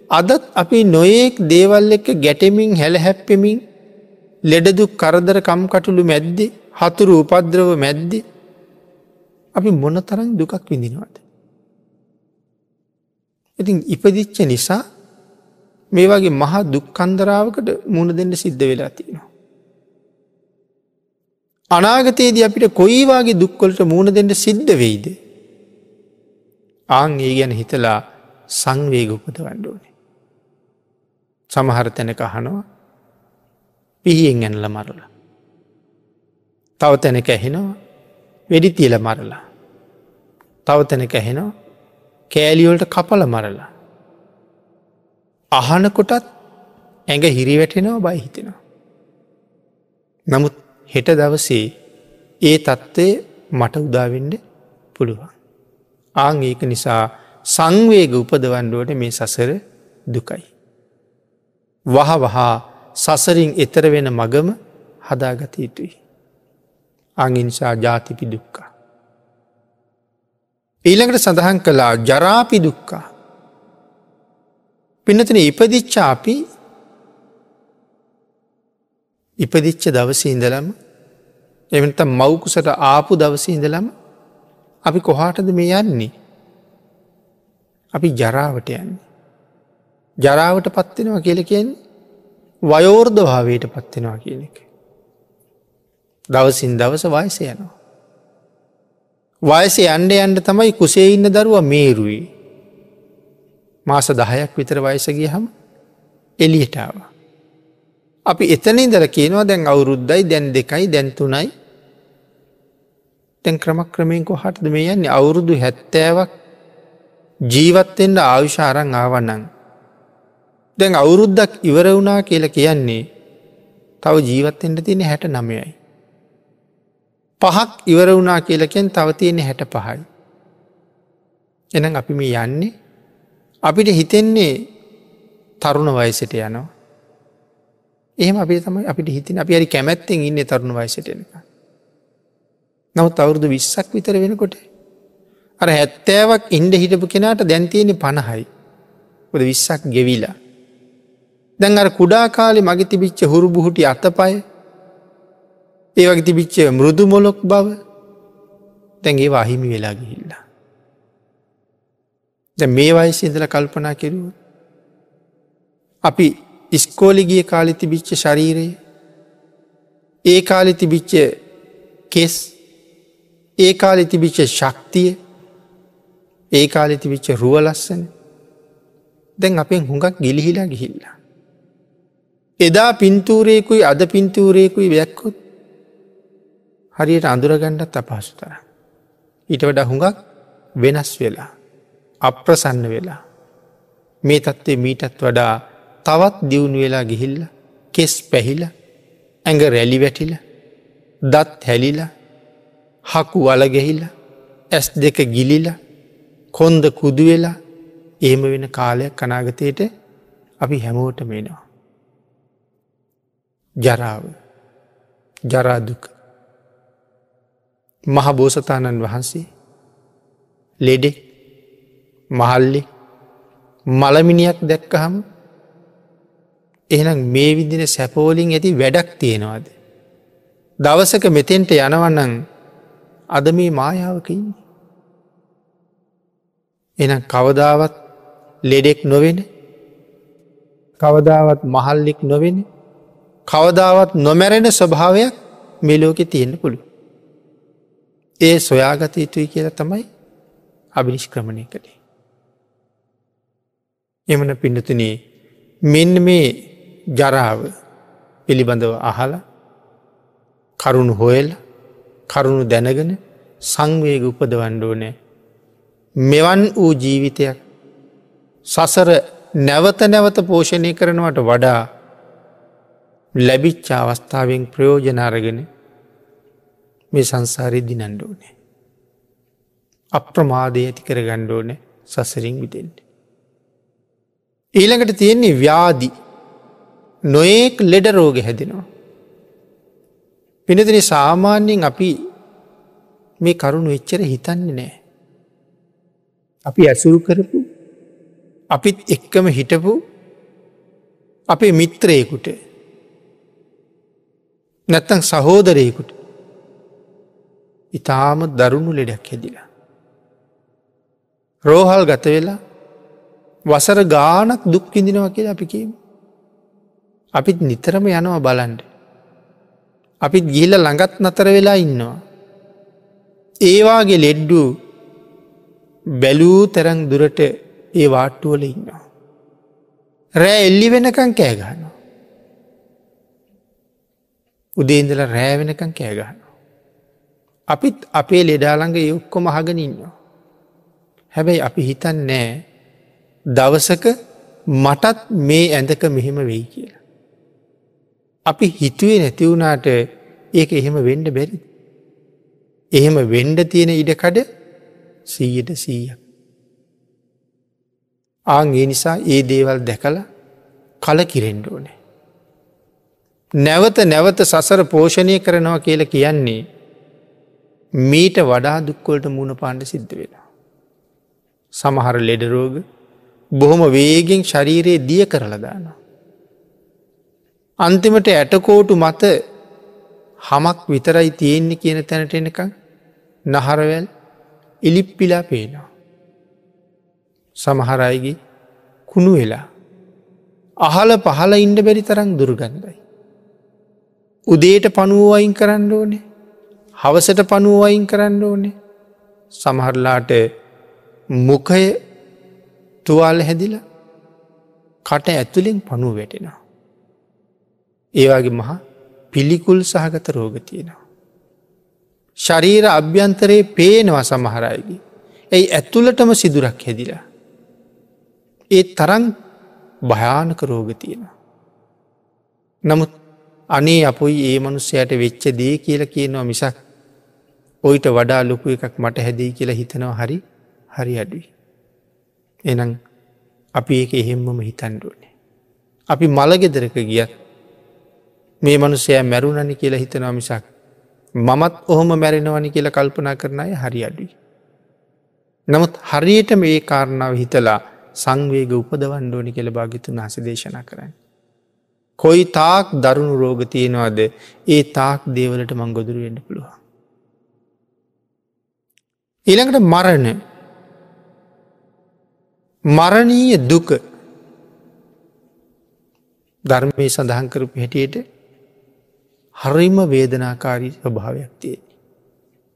අදත් අපි නොයෙක් දේවල් එක ගැටමින් හැල හැප්පෙමින් ලෙඩදුක් කරදර කම්කටුළු මැද්දේ හතුරු උපද්‍රව මැද්දේ අපි මොන තරන් දුකක් විඳිනවාද. ඉතින් ඉපදිච්ච නිසා මේ වගේ මහා දුක්කන්දරාවකට මුණ දෙන්න සිද්ධ වෙලා තියෙනවා. අනාගතයේදී අපිට කොයිවාගේ දුක්කොලට මුණ දෙන්න සිද්ධ වෙයිද. ආං ඒ ගැන හිතලා සංවේග උපත වණ්ඩෝනේ. සමහර තැනක අහනවා පිහියෙන් ඇනල මරලා. තව තැනක ඇහෙනවා වෙඩි තියල මරලා. තව තැනක ඇහෙනවා කෑලියෝල්ට කපල මරලා. අහනකොටත් ඇඟ හිරිවැටෙනවා බයි හිතෙනවා. නමුත් හෙට දවසේ ඒ තත්ත්වය මට උදාවෙන්ඩ පුළුවන්. ආං ඒක නිසා සංවේග උපදවන්ඩුවට මේ සසර දුකයි. වහ වහා සසරින් එතර වෙන මගම හදාගත යුතුයි. අංගිනිසා ජාතිපි දුක්කා. ඊළඟට සඳහන් කළා ජරාපි දුක්කා. පිනතන ඉපදිච්චාපි ඉපදිච්ච දවස ඉඳලම එමට මවකුසට ආපු දවස ඉඳලම අපි කොහාටද මේ යන්නේ. අපි ජරාවට යන්නේ. ජරාවට පත්වෙනවා කියල කියන්නේ වයෝර්ධ භාවයට පත්වෙනවා කියන එක. දවසින් දවස වයස යනවා. වයස අන්ඩ අන්ඩ තමයි කුසේ ඉන්න දරුව මේරුයි. මාස දහයක් විතර වයසගේ හම එලියටාව. අපි එතන ඉදර කියනවා දැන් අවුරුද්දයි දැන් දෙකයි දැන්තුනයි තැන් ක්‍රම ක්‍රමයෙන් කොහටද මේ යන්නේ අවුරුදු හැත්තෑවක් ජීවත්තෙන්ට ආවිශාරං ආවන්නන්. දැන් අවුරුද්දක් ඉවර වුණා කියල කියන්නේ තව ජීවත්තෙන්ට තියෙන හැට නමයයි. පහක් ඉවර වුණා කියලකෙන් තව තියෙන හැට පහයි. එනම් අපි මේ යන්නේ අපිට හිතෙන්නේ තරුණ වයසට යනවා. එහෙම අපි තමයි අපිට හිතින් අපි හරි කැමැත්තෙන් ඉන්න තරුණ වයසටනක. නමුත් අවුරුදු විස්සක් විතර වෙනකොට අර හැත්තෑවක් ඉන්ඩ හිටපු කෙනාට දැන්තියෙන පණහයි ොද විස්සක් ගෙවිලා. දැන් අර කුඩා කාලෙ මග තිබිච්ච හුරු බුහුටි අතපය ඒ වගේ තිබිච්ච මෘදු මොලොක් බව දැන්ගේ අහිමි වෙලා ගිහිල්ලා. ද මේ වයිස ඉඳල කල්පනා කෙරුව. අපි ඉස්කෝලිගිය කාලි තිබිච්ච ශරීරයේ ඒ කාලි තිබිච්ච කෙස් ඒ කාලි තිබිච්ච ශක්තිය ඒ කාලෙ තිබිච්ච රුව ලස්සන දැන් අපෙන් හුඟක් ගිලිහිලා ගිහිල්ලා. එදා පින්තූරයකුයි අද පින්තූරයකුයි වැැක්කොත් හරියට අඳුරගණ්ඩත් අපහසු තර. ඊට වඩ හුඟක් වෙනස් වෙලා. අප්‍රසන්න වෙලා. මේ තත්ත්වේ මීටත් වඩා තවත් දියුණු වෙලා ගිහිල්ල කෙස් පැහිල ඇඟ රැලි වැටිල දත් හැලිලා හකු වලගෙහිල්ල ඇස් දෙක ගිලිල කොන්ද කුදු වෙලා එහෙම වෙන කාලයක් කනාගතයට අපි හැමෝට මේනවා. ජරාව ජරාදුක මහ බෝසතාණන් වහන්සේ ලෙඩෙක් මහල්ලි මළමිනියක් දැක්කහම එහෙනම් මේ විදින සැපෝලින් ඇති වැඩක් තියෙනවාද. දවසක මෙතෙන්ට යනවන්නන් අද මේ මායාවකඉන්න. එන කවදාවත් ලෙඩෙක් නොවෙන කවදාවත් මහල්ලෙක් නොවෙන කවදාවත් නොමැරෙන ස්වභාවයක් මෙලෝකෙ තියෙන්න්න පුළු. ඒ සොයාගත යුතුයි කියලා තමයි අභිනිෂ්ක්‍රමණය කළේ. එමන පිඩතුනේ මෙන්න මේ ජරාව පිළිබඳව අහල කරුණු හොයල් කරුණු දැනගෙන සංවේග උපදවන්ඩෝ නෑ මෙවන් වූ ජීවිතයක් සසර නැවත නැවත පෝෂණය කරනවට වඩා ලැබිච්චා අවස්ථාවෙන් ප්‍රයෝජනාරගෙන මේ සංසාරය දිනන්ඩෝනේ. අප්‍රමාදය ඇති කර ගණ්ඩෝන සසරින් විතෙන්ට. ඊළඟට තියෙන්නේ ව්‍යාදි නොඒක් ලෙඩ රෝග හැදෙනවා. පිනතින සාමාන්‍යයෙන් අපි මේ කරුණු එච්චර හිතන්නේ නෑ. අපි ඇසුරු කරපු අපිත් එක්කම හිටපු අපේ මිත්‍රයෙකුට නැත්තං සහෝදරයෙකුට ඉතාම දරුණු ලෙඩක් හැදිලා. රෝහල් ගත වෙලා වසර ගානක් දුක්කිඳිනවා කියලා අපි කියීම. අපිත් නිතරම යනවා බලන්ඩ. අපිත් ගිල්ල ළඟත් නතර වෙලා ඉන්නවා. ඒවාගේ ලෙඩ්ඩු බැලූ තරං දුරට ඒ වාට්ටුවල ඉන්නවා. රෑ එල්ලි වෙනකං කෑගන්නවා. උදේන්දල රෑ වෙනකං කෑගන්නවා. අපිත් අපේ ලෙඩාළඟ ඒ ඔක්කොම අහගෙන ඉන්නවා. හැබැයි අපි හිතන් නෑ දවසක මටත් මේ ඇඳක මෙහෙම වෙයි කියලා. අපි හිතුවේ නැතිවුණාට ඒක එහෙම වෙන්ඩ බැරි. එහෙම වෙන්ඩ තියෙන ඉඩකඩ සීයට සීයක්. ආං ඒ නිසා ඒ දේවල් දැකල කල කිරෙන්ඩ ඕනේ. නැවත නැවත සසර පෝෂණය කරනවා කියල කියන්නේ මීට වඩා දුක්කොල්ට මුණ පාණ්ඩ සිද්ධ වෙලා. සමහර ලෙඩරෝග බොහොම වේගෙන් ශරීරයේ දිය කරලදානවා. අන්තිමට ඇටකෝටු මත හමක් විතරයි තියෙන්නේ කියන තැනට එනකං නහරවැල් ඉලිප්පිලා පේනවා. සමහරයිගේ කුණු වෙලා. අහල පහල ඉන්ඩ බැරි තරම් දුර්ගන්ධයි. උදේට පනුවවයින් කරන්න ඕනේ හවසට පනුවවයින් කරන්න ඕනේ සමහරලාට මුකය තුවාල හැදිලා කට ඇතුළෙන් පනුව වැටෙනවා. ඒවාගේ මහා පිළිකුල් සහගත රෝග තියෙනවා. ශරීර අභ්‍යන්තරයේ පේනවා සමහරයගේ. ඇයි ඇතුළටම සිදුරක් හැදිලා. ඒ තරන් භයානක රෝග තියෙනවා. නමුත් අනේ අපොයි ඒ මනුස්සයට වෙච්ච දේ කියල කියනවා මිසක් ඔයිට වඩා ලොකු එකක් මට හැදී කියලා හිතනවා හරි හරි අඩුයි. එනම් අපි ඒක එහෙම්මම හිතන්ඩුවනේ. අපි මළගෙදරක ගියත් මේ මනුසෑ මැරුණනි කියලා හිතනවා මිසක් මමත් ඔහොම මැරෙනවනි කියලා කල්පනා කරන අය හරි අඩුයි. නමුත් හරියට මේ කාරණාව හිතලා සංවේග උපදවන්ඩෝනි කෙළ භාගිතුන් හස දේශනා කරන්න. කොයි තාක් දරුණු රෝග තියෙනවාද ඒ තාක් දේවලට මං ගොදුරු වෙන්න පුළුවන්. ඊළඟට මරණ මරණීය දුක ධර්මය සඳහන් කරපු හැටියට හරිම වේදනාකාරී ස්වභාවයක් තිය.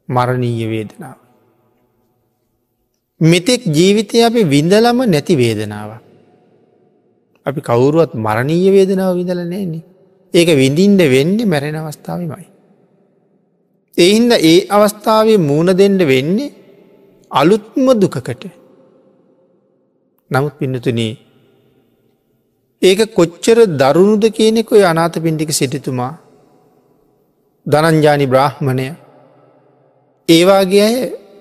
මරණීය වේදනාව. මෙතෙක් ජීවිතය අපි විඳලම නැති වේදනාවක්. අපි කවුරුවත් මරණීය වේදනාව විඳල නෑන්නේ. ඒක විඳින්ට වෙන්න මැරෙන අවස්ථාවමයි. එහින්ද ඒ අවස්ථාවේ මූුණ දෙන්න වෙන්නේ අලුත්ම දුකකට. නමුත් පින්නතුනී ඒක කොච්චර දරුණුද කියනෙකොයි අනාත පින්ටික සිටිතුමා ධනංජානි බ්‍රාහ්මණය ඒවාගේ අය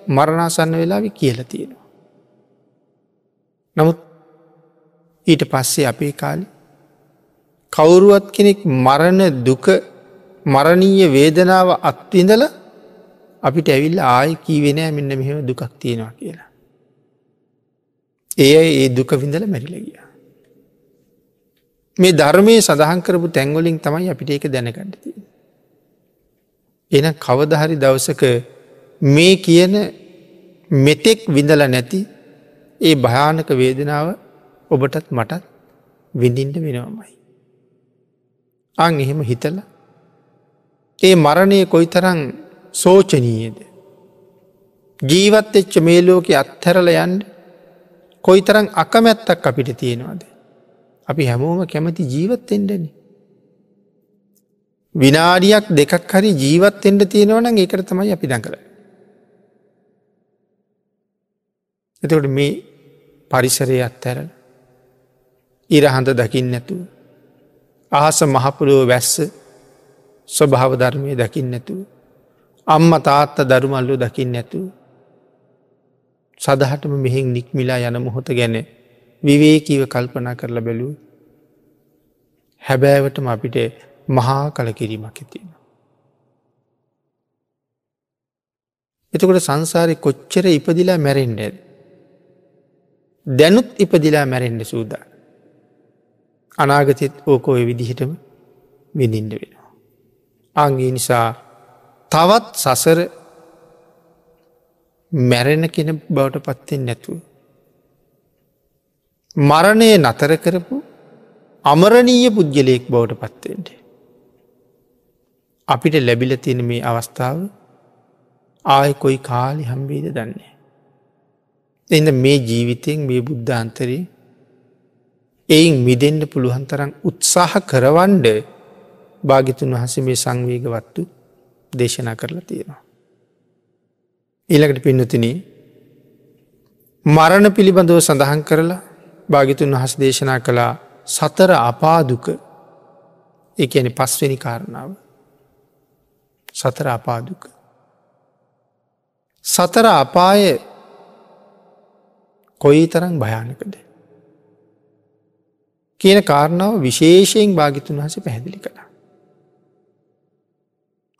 මරණාසන්න වෙලාවි කියල තියෙනවා. නමුත් ඊට පස්සේ අපේ කාලි කවුරුවත් කෙනෙක් මරණ දුක මරණීය වේදනාව අත්විඳල අපිට ඇවිල්ල ආය කීවෙනෑ මෙන්න මෙහෙම දුකක් තියෙනවා කියලා. ඒ ඒ දුක විඳල මැරිලගිය. මේ ධර්මය සඳහන් කරපු තැංගොලින් තමයි අපිට ඒක දැනගන්නති. එන කවදහරි දවසක මේ කියන මෙතෙක් විඳල නැති ඒ භයානක වේදනාව ඔබටත් මටත් විඳින්ට වෙනවමයි. අං එහෙම හිතල ඒ මරණය කොයි තරං සෝචනීයද. ජීවත් එච්ච මේ ලෝක අත්හැරල යන්ඩ කොයි තරං අකමැත්තක් අපිට තියෙනවාද. අපි හැමෝම කැමති ජීවත්තෙන්ටන. විනාඩියක් දෙකක් හරි ජීවත්තෙන්ට තියෙනවන ඒකට තමයි අපි දකළ. එතකොට මේ පරිසරය අත්හැරලා ඉරහඳ දකිින් නැතුව. අහස මහපුළුව වැස්ස ස්වභාව ධර්මය දකිින් නැතුව. අම්ම තාත්ත දරුමල්ලු දකිින් නැතුව. සදහටම මෙහින් නික්මිලා යන මොහොත ගැන විවේකීව කල්පනා කරලා බැලූ. හැබෑවටම අපිට මහා කල කිරීමක් ඇතිෙන. එතකොට සංසාරය කොච්චර ඉපදිලා මැරෙන්ඩ ඇද. දැනුත් ඉපදිලා මැරෙන්ඩ සූදා. අනාගතෙත් ඕකෝය විදිහටම විඳින්ඩ වෙනවා. අංගේ නිසා තවත් සසර මැරෙන කෙන බවට පත්තෙන් නැතුව. මරණය නතර කරපු අමරණීය පුද්ගලයෙක් බවට පත්වෙන්ට. අපිට ලැබිල තියෙන මේ අවස්ථාව ආය කොයි කාලි හම්බීද දන්නේ. එඳ මේ ජීවිතයෙන් මේ බුද්ධාන්තරයේ එයින් මිදෙන්ඩ පුළුවන් තරම් උත්සාහ කරවන්ඩ භාගිතුන් වහස මේ සංවේගවත්තු දේශනා කරලා තියෙනවා. ඊළකට පින්නතින මරණ පිළිබඳව සඳහන් කරලා භාගිතුන් වහස් දේශනා කළා සතර අපාදුක එකන පස්වෙනි කාරණාව සතර අපාදුක. සතර අපාය කොයි තරම් භයානකද. කියන කාරණාව විශේෂයෙන් භාගිතුන් වහස පැහැදිලි කළා.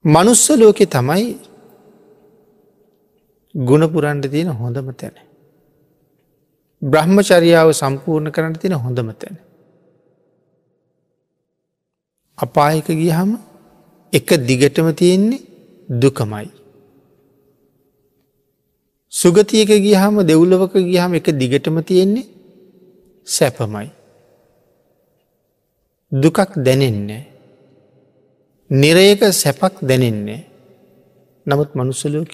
මනුස්ස ලෝකෙ තමයි ගුණපුරන්ට තියෙන හොඳම තැන. බ්‍රහ්මචරියාව සම්පූර්ණ කරන්න තියෙන හොඳම තැන. අපායක ගියහම එක දිගටම තියෙන්නේ දුකමයි. සුගතියක ගියහම දෙව්ලවක ගියහම එක දිගටම තියෙන්නේ සැපමයි. දුකක් දැනෙන්නේ. නිරයක සැපක් දැනෙන්නේ. නමුත් මනුස්සලෝක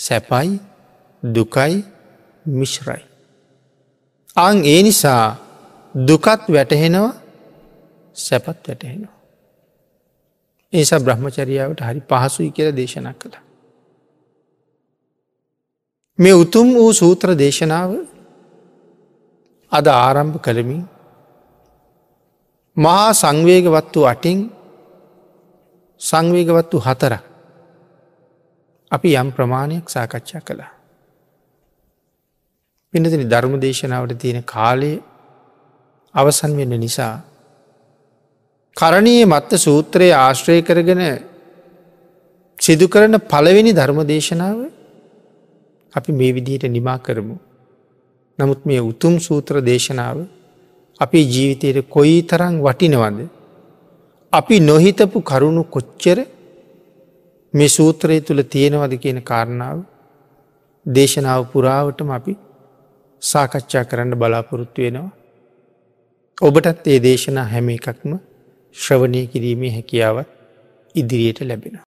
සැපයි දුකයි මිශ්රයි. අං ඒ නිසා දුකත් වැටහෙනවා සැපත් වැටහෙනවා. ඒසා බ්‍රහ්මචරියාවට හරි පහසුයි කියල දේශනා කළ. මේ උතුම් වූ සූත්‍ර දේශනාව අද ආරම්භ කළමින් මහා සංවේගවත්තු අටින් සංවේගවත්තු හතර අපි යම් ප්‍රමාණයක් සාකච්ඡා කළා. පිනතින ධර්ම දේශනාවට තියෙන කාලය අවසන් වෙන්න නිසා කරණයේ මත්ත සූත්‍රයේ ආශ්‍රය කරගෙන සිදු කරන පළවෙනි ධර්ම දේශනාව අපි මේ විදිහට නිමා කරමු. නමුත් මේ උතුම් සූත්‍ර දේශනාව අපේ ජීවිතයට කොයි තරං වටිනවද. අපි නොහිතපු කරුණු කොච්චර මේ සූත්‍රය තුළ තියෙනවද කියන කාරණාව දේශනාව පුරාවටම අපි සාකච්ඡා කරන්න බලාපොරොත්තු වෙනවා. ඔබටත් ඒ දේශනා හැම එකක්ම ශ්‍රවණය කිරීමේ හැකියාවත් ඉදිරියට ලැබෙන.